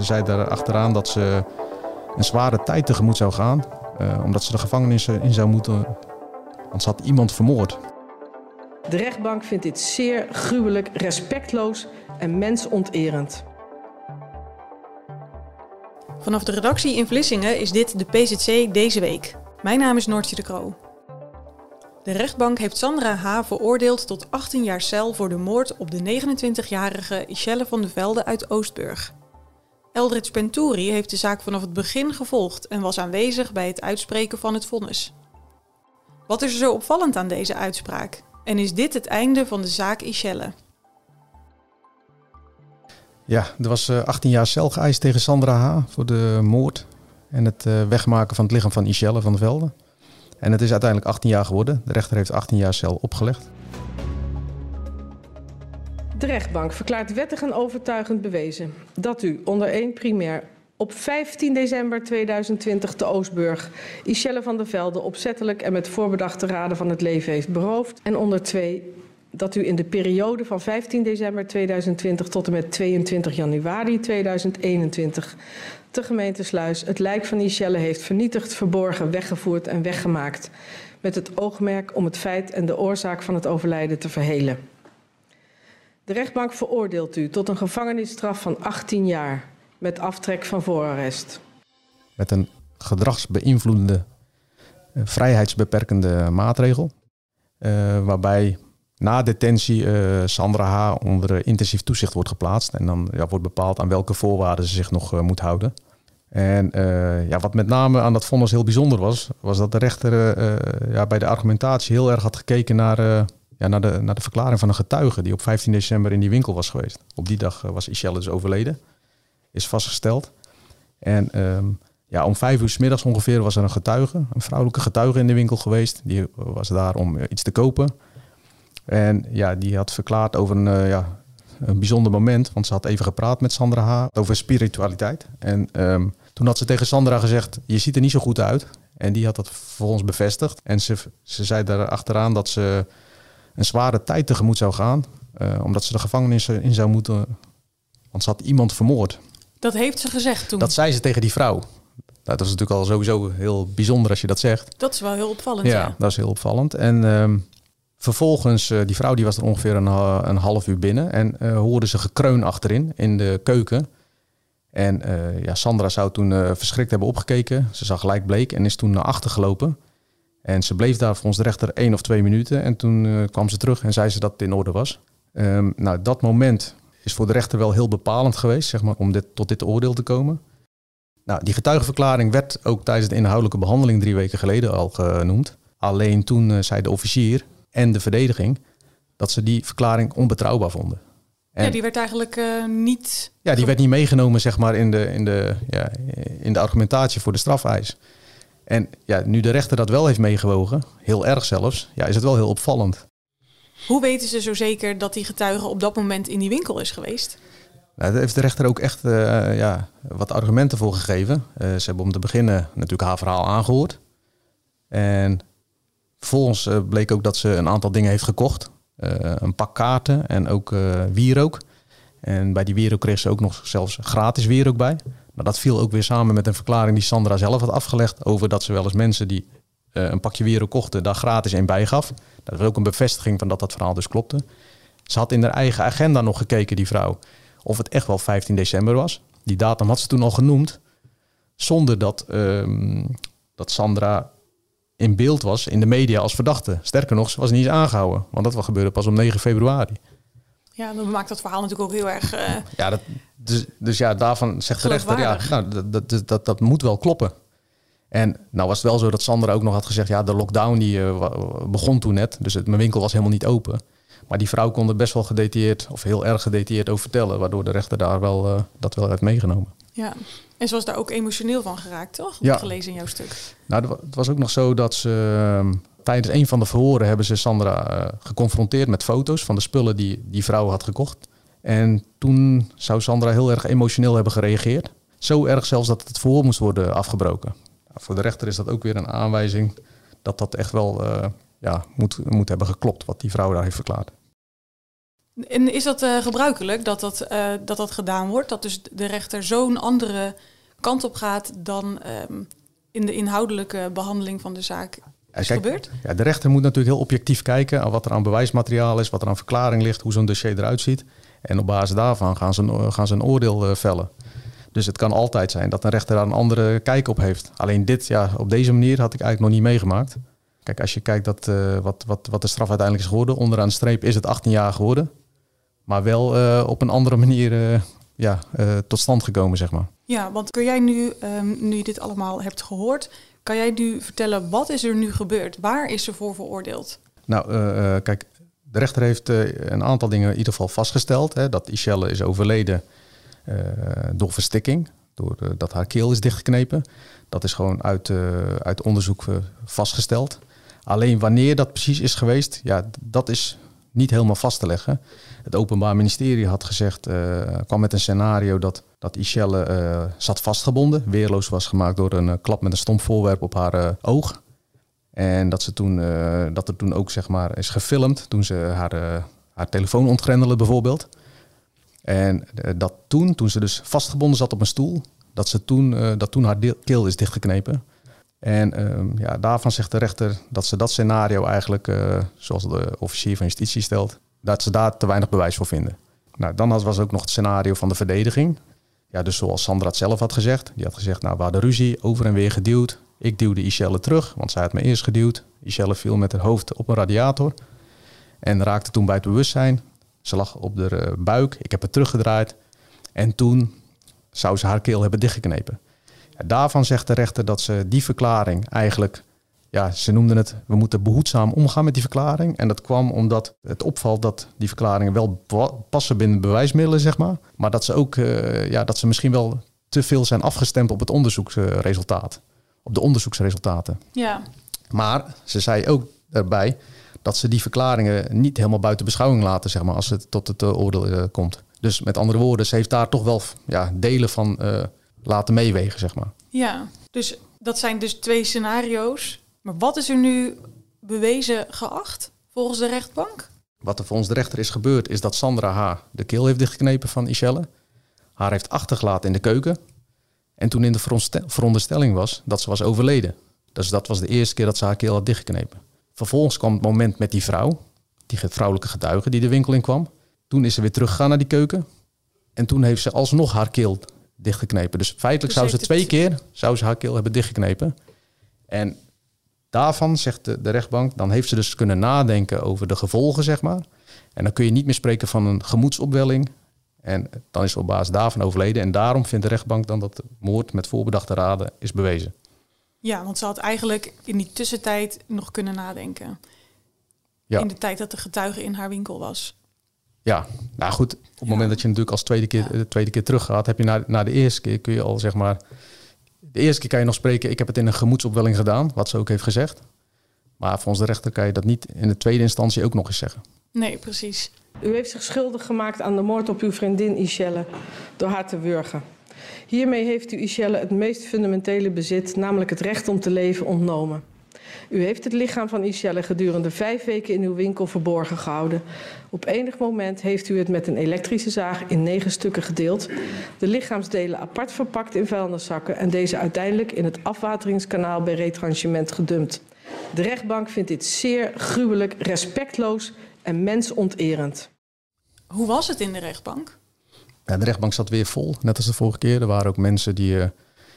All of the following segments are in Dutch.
Ze zei daar achteraan dat ze een zware tijd tegemoet zou gaan. Uh, omdat ze de gevangenis in zou moeten. Want ze had iemand vermoord. De rechtbank vindt dit zeer gruwelijk, respectloos en mensonterend. Vanaf de redactie in Vlissingen is dit de PZC deze week. Mijn naam is Noortje de Kroo. De rechtbank heeft Sandra H. veroordeeld tot 18 jaar cel voor de moord op de 29-jarige Ischelle van de Velde uit Oostburg. Eldridge Penturi heeft de zaak vanaf het begin gevolgd en was aanwezig bij het uitspreken van het vonnis. Wat is er zo opvallend aan deze uitspraak? En is dit het einde van de zaak Ischelle? Ja, er was 18 eh, jaar cel geëist tegen Sandra H. voor de moord en het eh, wegmaken van het lichaam van Ischelle van de Velde. En het is uiteindelijk 18 jaar geworden. De rechter heeft 18 jaar cel opgelegd. De rechtbank verklaart wettig en overtuigend bewezen dat u onder één primair op 15 december 2020 te Oostburg Ischelle van der Velde opzettelijk en met voorbedachte raden van het leven heeft beroofd. En onder twee dat u in de periode van 15 december 2020 tot en met 22 januari 2021 te gemeente Sluis het lijk van Ischelle heeft vernietigd, verborgen, weggevoerd en weggemaakt. Met het oogmerk om het feit en de oorzaak van het overlijden te verhelen. De rechtbank veroordeelt u tot een gevangenisstraf van 18 jaar met aftrek van voorarrest. Met een gedragsbeïnvloedende, uh, vrijheidsbeperkende maatregel. Uh, waarbij na detentie uh, Sandra H. onder intensief toezicht wordt geplaatst. En dan ja, wordt bepaald aan welke voorwaarden ze zich nog moet houden. En ja, wat met name aan dat vonnis heel bijzonder was, was dat de rechter ja, bij de argumentatie heel erg had gekeken naar ja, naar, de, naar de verklaring van een getuige die op 15 december in die winkel was geweest. Op die dag was Ishelle dus overleden, is vastgesteld. En ehm, ja, om vijf uur s middags ongeveer was er een getuige, een vrouwelijke getuige in de winkel geweest. Die was daar om eh, iets te kopen. En ja, die had verklaard over een, uh, ja, een bijzonder moment, want ze had even gepraat met Sandra H. over spiritualiteit. En ehm, toen had ze tegen Sandra gezegd, je ziet er niet zo goed uit. En die had dat vervolgens bevestigd. En ze, ze zei daar achteraan dat ze een zware tijd tegemoet zou gaan. Uh, omdat ze de gevangenis in zou moeten. Want ze had iemand vermoord. Dat heeft ze gezegd toen? Dat zei ze tegen die vrouw. Nou, dat is natuurlijk al sowieso heel bijzonder als je dat zegt. Dat is wel heel opvallend. Ja, ja. dat is heel opvallend. En uh, vervolgens, uh, die vrouw die was er ongeveer een, een half uur binnen. En uh, hoorde ze gekreun achterin in de keuken. En ja, Sandra zou toen verschrikt hebben opgekeken. Ze zag gelijk bleek en is toen naar achter gelopen. En ze bleef daar volgens de rechter één of twee minuten. En toen uh, kwam ze terug en zei ze dat het in orde was. Um, nou, dat moment is voor de rechter wel heel bepalend geweest, zeg maar, om dit, tot dit oordeel te komen. Nou, die getuigenverklaring werd ook tijdens de inhoudelijke behandeling drie weken geleden al genoemd. Alleen toen uh, zei de officier en de verdediging dat ze die verklaring onbetrouwbaar vonden. En, ja, die werd eigenlijk uh, niet. Ja, die werd niet meegenomen, zeg maar, in de, in de, ja, in de argumentatie voor de strafeis. En ja, nu de rechter dat wel heeft meegewogen, heel erg zelfs, ja, is het wel heel opvallend. Hoe weten ze zo zeker dat die getuige op dat moment in die winkel is geweest? Nou, daar heeft de rechter ook echt uh, ja, wat argumenten voor gegeven. Uh, ze hebben om te beginnen natuurlijk haar verhaal aangehoord. En vervolgens uh, bleek ook dat ze een aantal dingen heeft gekocht. een pak kaarten en ook wierook. En bij die wierook kreeg ze ook nog zelfs gratis wierook bij. Maar dat viel ook weer samen met een verklaring die Sandra zelf had afgelegd over dat ze wel eens mensen die uh, een pakje wieren kochten, daar gratis een bij gaf. Dat was ook een bevestiging van dat dat verhaal dus klopte. Ze had in haar eigen agenda nog gekeken, die vrouw, of het echt wel 15 december was. Die datum had ze toen al genoemd, zonder dat, um, dat Sandra in beeld was in de media als verdachte. Sterker nog, ze was niet eens aangehouden, want dat gebeurde pas om 9 februari. Ja, dan maakt dat verhaal natuurlijk ook heel erg. Uh, ja, dat, dus, dus ja, daarvan zegt de rechter, ja, nou, dat, dat, dat, dat moet wel kloppen. En nou was het wel zo dat Sandra ook nog had gezegd... ja, de lockdown die uh, begon toen net, dus het, mijn winkel was helemaal niet open. Maar die vrouw kon er best wel gedetailleerd of heel erg gedetailleerd over vertellen... waardoor de rechter daar wel, uh, dat wel heeft meegenomen. Ja, en ze was daar ook emotioneel van geraakt, toch? Ja. Gelezen in jouw stuk. Nou, het was ook nog zo dat ze... Ehm, tijdens een van de verhoren hebben ze Sandra uh, geconfronteerd met foto's... van de spullen die die vrouw had gekocht. En toen zou Sandra heel erg emotioneel hebben gereageerd. Zo erg zelfs dat het verhoor moest worden afgebroken. Nou, voor de rechter is dat ook weer een aanwijzing dat dat echt wel uh, ja, moet, moet hebben geklopt, wat die vrouw daar heeft verklaard. En is dat uh, gebruikelijk dat dat, dat dat gedaan wordt? Dat dus de rechter zo'n andere kant op gaat dan um, in de inhoudelijke behandeling van de zaak is Kijk, gebeurd? Ja, de rechter moet natuurlijk heel objectief kijken aan wat er aan bewijsmateriaal is, wat er aan verklaring ligt, hoe zo'n dossier eruit ziet. En op basis daarvan gaan ze, gaan ze een oordeel vellen. Dus het kan altijd zijn dat een rechter daar een andere kijk op heeft. Alleen dit, ja, op deze manier had ik eigenlijk nog niet meegemaakt. Kijk, als je kijkt dat, uh, wat, wat, wat de straf uiteindelijk is geworden, onderaan de streep is het 18 jaar geworden. Maar wel uh, op een andere manier uh, ja, tot stand gekomen, zeg maar. Ja, want kun jij nu, um, nu je dit allemaal hebt gehoord, kan jij nu vertellen wat is er nu gebeurd? Waar is ze voor veroordeeld? Nou, kijk, de rechter heeft een aantal dingen in ieder geval vastgesteld. Hè, dat Ishelle is overleden door verstikking, doordat haar keel is dichtgeknepen. Dat is gewoon uit, uit onderzoek vastgesteld. Alleen wanneer dat precies is geweest, ja, dat is niet helemaal vast te leggen. Het Openbaar Ministerie had gezegd, kwam met een scenario dat, dat Ishelle uh, zat vastgebonden, weerloos was gemaakt door een uh, klap met een stomp voorwerp op haar oog. En dat, ze toen, dat er toen ook zeg maar, is gefilmd toen ze haar, haar telefoon ontgrendelde bijvoorbeeld. En dat toen, toen ze dus vastgebonden zat op een stoel, dat, ze toen, dat toen haar keel is dichtgeknepen. En ehm, ja, daarvan zegt de rechter dat ze dat scenario eigenlijk, zoals de officier van justitie stelt, dat ze daar te weinig bewijs voor vinden. Nou, dan was ook nog het scenario van de verdediging. Ja, dus zoals Sandra het zelf had gezegd. Die had gezegd, nou, we hadden ruzie, over en weer geduwd. Ik duwde Ishelle terug, want zij had me eerst geduwd. Ishelle viel met haar hoofd op een radiator en raakte toen bij het bewustzijn. Ze lag op de eh, buik, ik heb het teruggedraaid. En toen zou ze haar keel hebben dichtgeknepen. Daarvan zegt de rechter dat ze die verklaring eigenlijk, ja, ze noemden het, we moeten behoedzaam omgaan met die verklaring. En dat kwam omdat het opvalt dat die verklaringen wel passen binnen bewijsmiddelen, zeg maar. Maar dat ze ook, uh, ja, dat ze misschien wel te veel zijn afgestemd op het onderzoeksresultaat. Op de onderzoeksresultaten. Ja. Maar ze zei ook daarbij dat ze die verklaringen niet helemaal buiten beschouwing laten, zeg maar, als het tot het uh, oordeel uh, komt. Dus met andere woorden, ze heeft daar toch wel ja, delen van laten meewegen, zeg maar. Ja, dus dat zijn dus twee scenario's. Maar wat is er nu bewezen geacht volgens de rechtbank? Wat er volgens de rechter is gebeurd, is dat Sandra haar de keel heeft dichtgeknepen van Ishelle. Haar heeft achtergelaten in de keuken. En toen in de veronderstelling was dat ze was overleden. Dus dat was de eerste keer dat ze haar keel had dichtgeknepen. Vervolgens kwam het moment met die vrouw, die vrouwelijke getuige die de winkel in kwam. Toen is ze weer teruggegaan naar die keuken. En toen heeft ze alsnog haar keel dichtgeknepen. Dus feitelijk dus zou ze twee keer zou ze haar keel hebben dichtgeknepen. En daarvan zegt de, de, rechtbank, dan heeft ze dus kunnen nadenken over de gevolgen, zeg maar. En dan kun je niet meer spreken van een gemoedsopwelling. En dan is op basis daarvan overleden. En daarom vindt de rechtbank dan dat de moord met voorbedachte raden is bewezen. Ja, want ze had eigenlijk in die tussentijd nog kunnen nadenken. Ja. In de tijd dat de getuige in haar winkel was. Ja, nou goed, op het moment dat je natuurlijk als tweede keer, de tweede keer terug gaat, heb je na, na de eerste keer kun je al zeg maar. De eerste keer kan je nog spreken, ik heb het in een gemoedsopwelling gedaan, wat ze ook heeft gezegd. Maar volgens de rechter kan je dat niet in de tweede instantie ook nog eens zeggen. Nee, precies. U heeft zich schuldig gemaakt aan de moord op uw vriendin Ishelle door haar te wurgen. Hiermee heeft u Ishelle het meest fundamentele bezit, namelijk het recht om te leven, ontnomen. U heeft het lichaam van Ishelle gedurende vijf weken in uw winkel verborgen gehouden. Op enig moment heeft u het met een elektrische zaag in negen stukken gedeeld, de lichaamsdelen apart verpakt in vuilniszakken en deze uiteindelijk in het afwateringskanaal bij retranchement gedumpt. De rechtbank vindt dit zeer gruwelijk, respectloos en mensonterend. Hoe was het in de rechtbank? Ja, de rechtbank zat weer vol, net als de vorige keer. Er waren ook mensen die uh,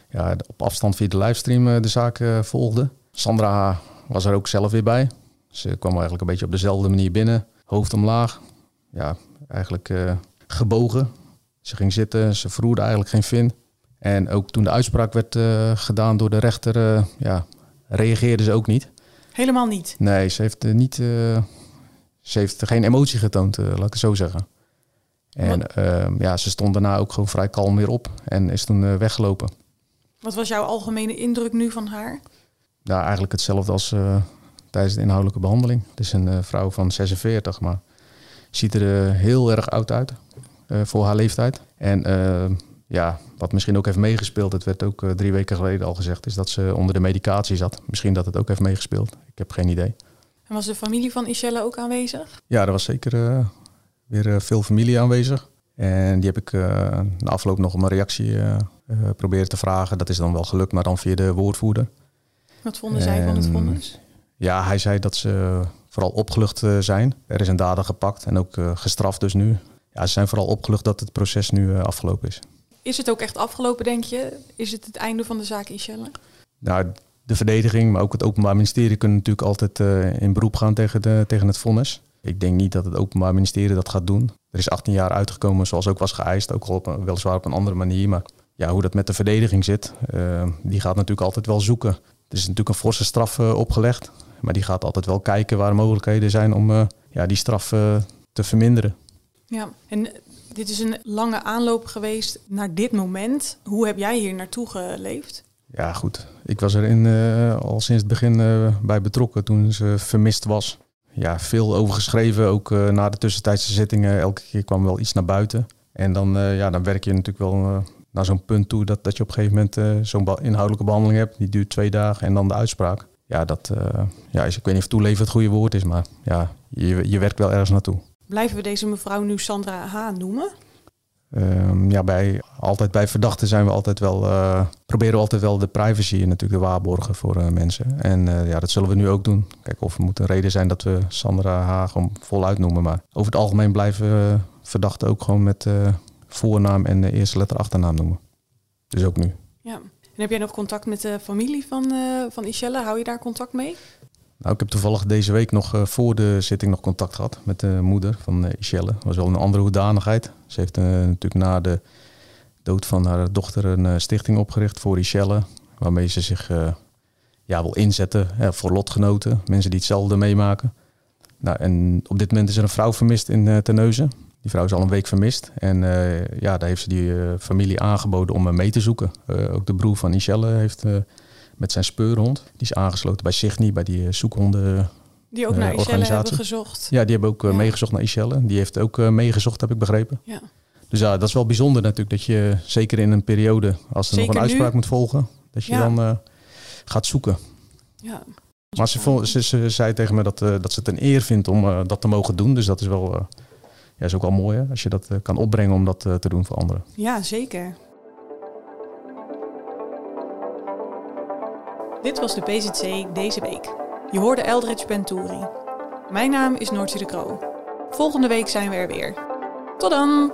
ja, op afstand via de livestream uh, de zaak uh, volgden. Sandra was er ook zelf weer bij. Ze kwam eigenlijk een beetje op dezelfde manier binnen. Hoofd omlaag. Ja, eigenlijk uh, gebogen. Ze ging zitten. Ze vroerde eigenlijk geen vin. En ook toen de uitspraak werd eh, gedaan door de rechter, uh, ja, reageerde ze ook niet. Helemaal niet? Nee, ze heeft, niet, ze heeft geen emotie getoond, laat ik het zo zeggen. En ehm, ja, ze stond daarna ook gewoon vrij kalm weer op en is toen weggelopen. Wat was jouw algemene indruk nu van haar? Nou, eigenlijk hetzelfde als tijdens de inhoudelijke behandeling. Het is een vrouw van 46, maar ziet er heel erg oud uit voor haar leeftijd. En ja, wat misschien ook heeft meegespeeld, het werd ook eh, drie weken geleden al gezegd, is dat ze onder de medicatie zat. Misschien dat het ook heeft meegespeeld. Ik heb geen idee. En was de familie van Ishelle ook aanwezig? Ja, er was zeker uh, weer uh, veel familie aanwezig. En die heb ik na afloop nog om een reactie proberen te vragen. Dat is dan wel gelukt, maar dan via de woordvoerder. Wat vonden zij van het vonnis? Ja, hij zei dat ze vooral opgelucht zijn. Er is een dader gepakt en ook gestraft dus nu. Ja, ze zijn vooral opgelucht dat het proces nu afgelopen is. Is het ook echt afgelopen, denk je? Is het het einde van de zaak Ishelle? Nou, de verdediging, maar ook het Openbaar Ministerie kunnen natuurlijk altijd uh, in beroep gaan tegen, de, tegen het vonnis. Ik denk niet dat het Openbaar Ministerie dat gaat doen. Er is 18 jaar uitgekomen zoals ook was geëist, ook al op een, weliswaar op een andere manier. Maar ja, hoe dat met de verdediging zit, uh, die gaat natuurlijk altijd wel zoeken. Er is natuurlijk een forse straf uh, opgelegd, maar die gaat altijd wel kijken waar mogelijkheden zijn om ja, die straf te verminderen. Ja, en dit is een lange aanloop geweest naar dit moment. Hoe heb jij hier naartoe geleefd? Ja, goed. Ik was er in, uh, al sinds het begin uh, bij betrokken toen ze vermist was. Ja, veel over geschreven, ook uh, na de tussentijdse zittingen. Elke keer kwam wel iets naar buiten. En dan, ja, dan werk je natuurlijk wel naar zo'n punt toe dat, dat je op een gegeven moment zo'n inhoudelijke behandeling hebt. Die duurt twee dagen en dan de uitspraak. Ja, dat, ja, ik weet niet of toeleven het goede woord is, maar ja, je, je werkt wel ergens naartoe. Blijven we deze mevrouw nu Sandra H. noemen? Um, ja, bij, altijd bij verdachten zijn we altijd wel, uh, proberen we altijd wel de privacy natuurlijk te waarborgen voor uh, mensen. En uh, ja, dat zullen we nu ook doen. Kijk, of er moet een reden zijn dat we Sandra H. gewoon voluit noemen. Maar over het algemeen blijven verdachten ook gewoon met voornaam en de eerste letter achternaam noemen. Dus ook nu. Ja. En heb jij nog contact met de familie van, van Ishelle? Hou je daar contact mee? Nou, ik heb toevallig deze week nog uh, voor de zitting nog contact gehad met de moeder van uh, Ishelle. Dat was wel een andere hoedanigheid. Ze heeft uh, natuurlijk na de dood van haar dochter een stichting opgericht voor Ishelle. Waarmee ze zich ja, wil inzetten voor lotgenoten, mensen die hetzelfde meemaken. Nou, en op dit moment is er een vrouw vermist in uh, Terneuzen. Die vrouw is al een week vermist. En ja, daar heeft ze die familie aangeboden om mee te zoeken. ook de broer van Ishelle heeft met zijn speurhond. Die is aangesloten bij Signy, bij die eh, zoekhonden. Die ook naar Ishelle hebben gezocht. Ja, die hebben ook meegezocht naar Ishelle. Die heeft ook meegezocht, heb ik begrepen. Ja. Dus ja, dat is wel bijzonder natuurlijk. Dat je zeker in een periode, als er nog een uitspraak moet volgen, dat je dan gaat zoeken. Ja. Maar ze, vond, ze, ze, zei tegen me dat, dat ze het een eer vindt om dat te mogen doen. Dus dat is wel is ook wel mooi hè, als je dat kan opbrengen om dat te doen voor anderen. Ja, zeker. Dit was de PZC deze week. Je hoorde Eldridge Penturi. Mijn naam is Noortje de Kroo. Volgende week zijn we er weer. Tot dan!